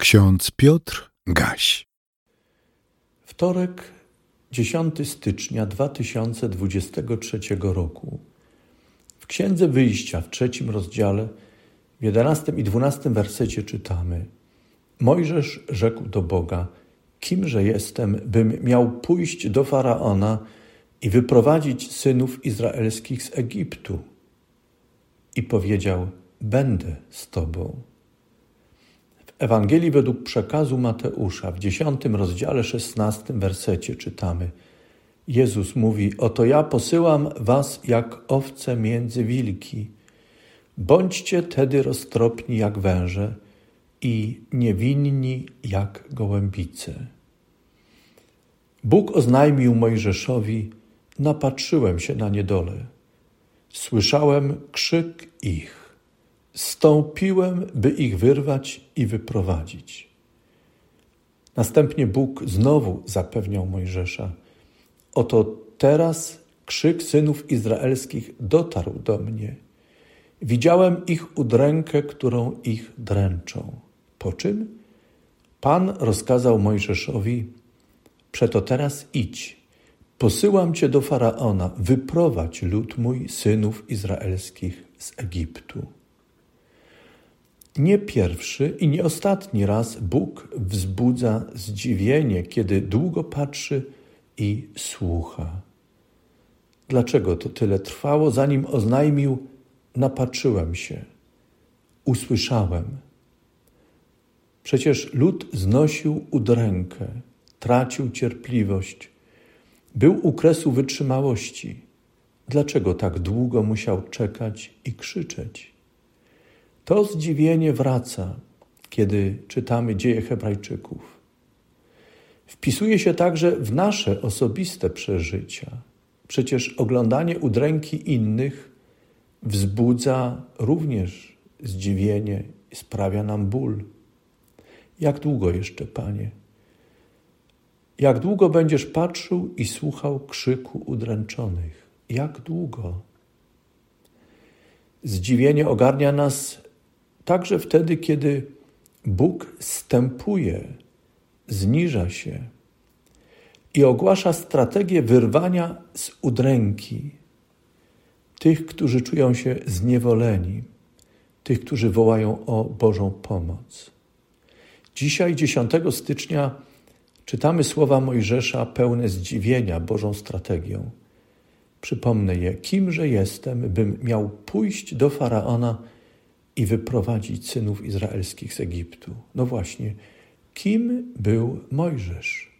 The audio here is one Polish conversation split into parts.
Ksiądz Piotr Gaś. Wtorek, 10 stycznia 2023 roku. W Księdze Wyjścia w trzecim rozdziale, w 11 i 12 wersecie czytamy: Mojżesz rzekł do Boga: Kimże jestem, bym miał pójść do faraona i wyprowadzić synów izraelskich z Egiptu? I powiedział: Będę z tobą. Ewangelii według przekazu Mateusza w dziesiątym rozdziale szesnastym wersecie czytamy Jezus mówi, oto ja posyłam was jak owce między wilki. Bądźcie tedy roztropni jak węże i niewinni jak gołębice. Bóg oznajmił Mojżeszowi, napatrzyłem się na niedolę. Słyszałem krzyk ich Stąpiłem, by ich wyrwać i wyprowadzić. Następnie Bóg znowu zapewniał Mojżesza: Oto teraz krzyk synów izraelskich dotarł do mnie. Widziałem ich udrękę, którą ich dręczą. Po czym Pan rozkazał Mojżeszowi: Przeto teraz idź, posyłam cię do faraona, wyprowadź lud mój synów izraelskich z Egiptu. Nie pierwszy i nie ostatni raz Bóg wzbudza zdziwienie, kiedy długo patrzy i słucha. Dlaczego to tyle trwało, zanim oznajmił: Napatrzyłem się, usłyszałem. Przecież lud znosił udrękę, tracił cierpliwość, był u kresu wytrzymałości. Dlaczego tak długo musiał czekać i krzyczeć? To zdziwienie wraca, kiedy czytamy dzieje Hebrajczyków. Wpisuje się także w nasze osobiste przeżycia. Przecież oglądanie udręki innych wzbudza również zdziwienie i sprawia nam ból. Jak długo jeszcze, Panie? Jak długo będziesz patrzył i słuchał krzyku udręczonych? Jak długo? Zdziwienie ogarnia nas Także wtedy, kiedy Bóg stępuje, zniża się i ogłasza strategię wyrwania z udręki tych, którzy czują się zniewoleni, tych, którzy wołają o Bożą pomoc. Dzisiaj, 10 stycznia, czytamy słowa Mojżesza pełne zdziwienia Bożą strategią. Przypomnę je: Kimże jestem, bym miał pójść do faraona i wyprowadzić synów izraelskich z Egiptu. No właśnie, kim był Mojżesz?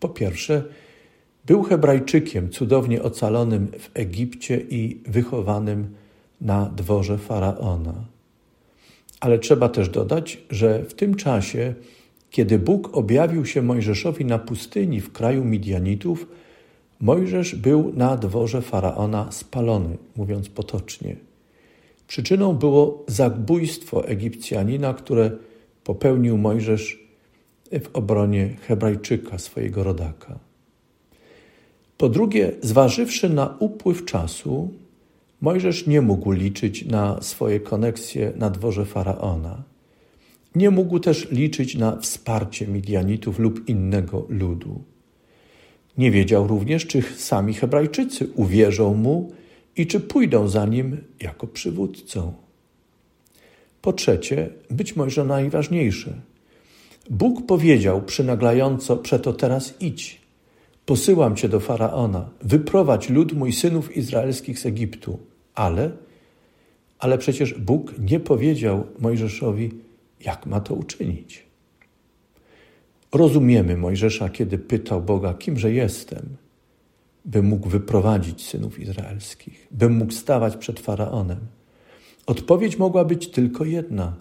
Po pierwsze, był Hebrajczykiem cudownie ocalonym w Egipcie i wychowanym na dworze faraona. Ale trzeba też dodać, że w tym czasie, kiedy Bóg objawił się Mojżeszowi na pustyni w kraju Midianitów, Mojżesz był na dworze faraona spalony, mówiąc potocznie. Przyczyną było zabójstwo Egipcjanina, które popełnił Mojżesz w obronie Hebrajczyka, swojego rodaka. Po drugie, zważywszy na upływ czasu, Mojżesz nie mógł liczyć na swoje koneksje na dworze faraona. Nie mógł też liczyć na wsparcie Midianitów lub innego ludu. Nie wiedział również, czy sami Hebrajczycy uwierzą mu i czy pójdą za nim jako przywódcą. Po trzecie, być może najważniejsze, Bóg powiedział przynaglająco: Przeto teraz idź, posyłam cię do faraona, wyprowadź lud mój synów izraelskich z Egiptu. Ale, ale przecież Bóg nie powiedział Mojżeszowi, jak ma to uczynić. Rozumiemy Mojżesza, kiedy pytał Boga, kimże jestem by mógł wyprowadzić synów izraelskich, by mógł stawać przed faraonem. Odpowiedź mogła być tylko jedna: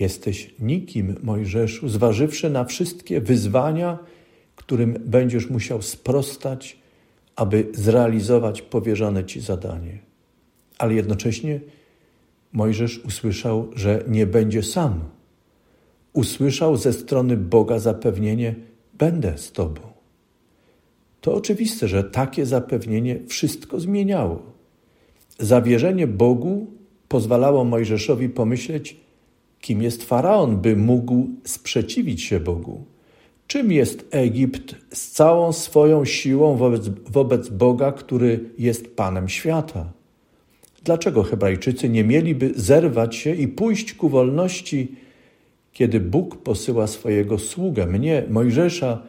Jesteś nikim, Mojżeszu, zważywszy na wszystkie wyzwania, którym będziesz musiał sprostać, aby zrealizować powierzone ci zadanie. Ale jednocześnie Mojżesz usłyszał, że nie będzie sam. Usłyszał ze strony Boga zapewnienie: Będę z tobą to oczywiste, że takie zapewnienie wszystko zmieniało. Zawierzenie Bogu pozwalało Mojżeszowi pomyśleć, Kim jest faraon, by mógł sprzeciwić się Bogu? Czym jest Egipt z całą swoją siłą wobec, wobec Boga, który jest Panem świata? Dlaczego Hebrajczycy nie mieliby zerwać się i pójść ku wolności, kiedy Bóg posyła swojego sługę, mnie, Mojżesza,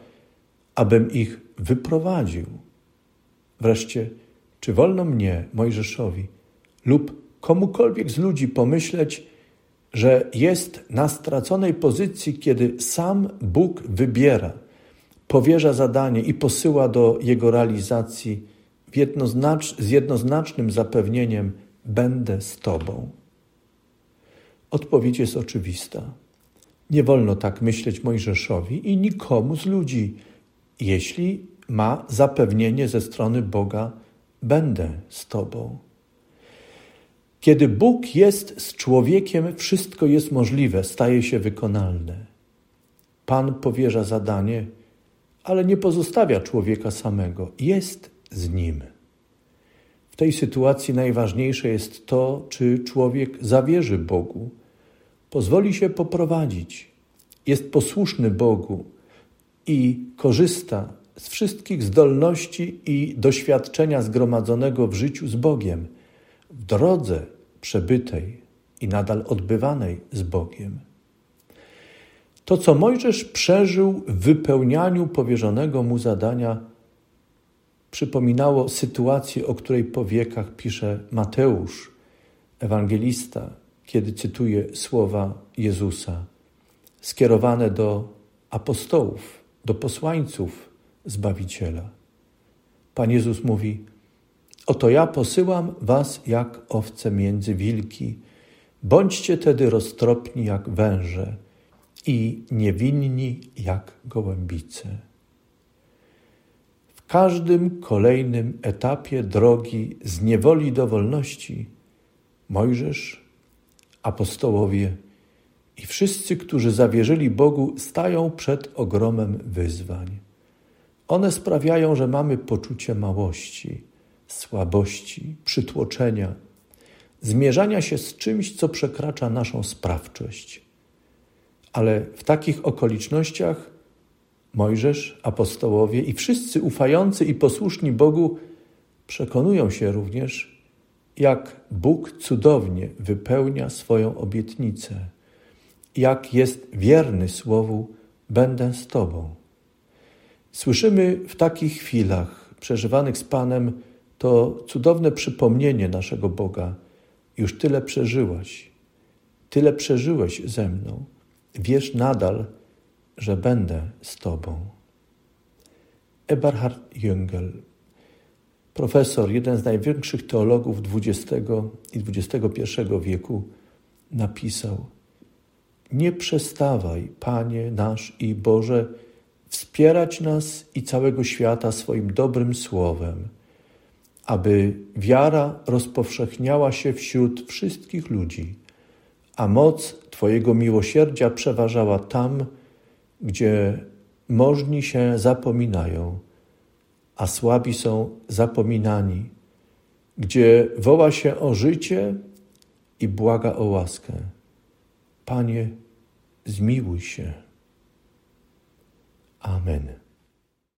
abym ich wyprowadził? Wreszcie, czy wolno mnie, Mojżeszowi, lub komukolwiek z ludzi pomyśleć, że jest na straconej pozycji, kiedy sam Bóg wybiera, powierza zadanie i posyła do jego realizacji jednoznacz, z jednoznacznym zapewnieniem: Będę z Tobą. Odpowiedź jest oczywista. Nie wolno tak myśleć Mojżeszowi i nikomu z ludzi, jeśli ma zapewnienie ze strony Boga: Będę z Tobą. Kiedy Bóg jest z człowiekiem, wszystko jest możliwe, staje się wykonalne. Pan powierza zadanie, ale nie pozostawia człowieka samego, jest z nim. W tej sytuacji najważniejsze jest to, czy człowiek zawierzy Bogu, pozwoli się poprowadzić, jest posłuszny Bogu i korzysta z wszystkich zdolności i doświadczenia zgromadzonego w życiu z Bogiem, w drodze przebytej i nadal odbywanej z Bogiem. To, co Mojżesz przeżył w wypełnianiu powierzonego mu zadania, przypominało sytuację, o której po wiekach pisze Mateusz, ewangelista, kiedy cytuje słowa Jezusa, skierowane do apostołów, do posłańców Zbawiciela. Pan Jezus mówi: Oto ja posyłam was jak owce między wilki. Bądźcie tedy roztropni jak węże i niewinni jak gołębice. W każdym kolejnym etapie drogi z niewoli do wolności Mojżesz, apostołowie i wszyscy, którzy zawierzyli Bogu, stają przed ogromem wyzwań. One sprawiają, że mamy poczucie małości słabości, przytłoczenia, zmierzania się z czymś, co przekracza naszą sprawczość. Ale w takich okolicznościach Mojżesz, apostołowie i wszyscy ufający i posłuszni Bogu przekonują się również, jak Bóg cudownie wypełnia swoją obietnicę, jak jest wierny słowu: Będę z Tobą. Słyszymy w takich chwilach przeżywanych z Panem to cudowne przypomnienie naszego Boga. Już tyle przeżyłaś, tyle przeżyłeś ze mną. Wiesz nadal, że będę z Tobą. Eberhard Jüngel, profesor, jeden z największych teologów XX i XXI wieku, napisał: Nie przestawaj, Panie nasz i Boże, wspierać nas i całego świata swoim dobrym słowem aby wiara rozpowszechniała się wśród wszystkich ludzi, a moc Twojego miłosierdzia przeważała tam, gdzie możni się zapominają, a słabi są zapominani, gdzie woła się o życie i błaga o łaskę. Panie, zmiłuj się. Amen.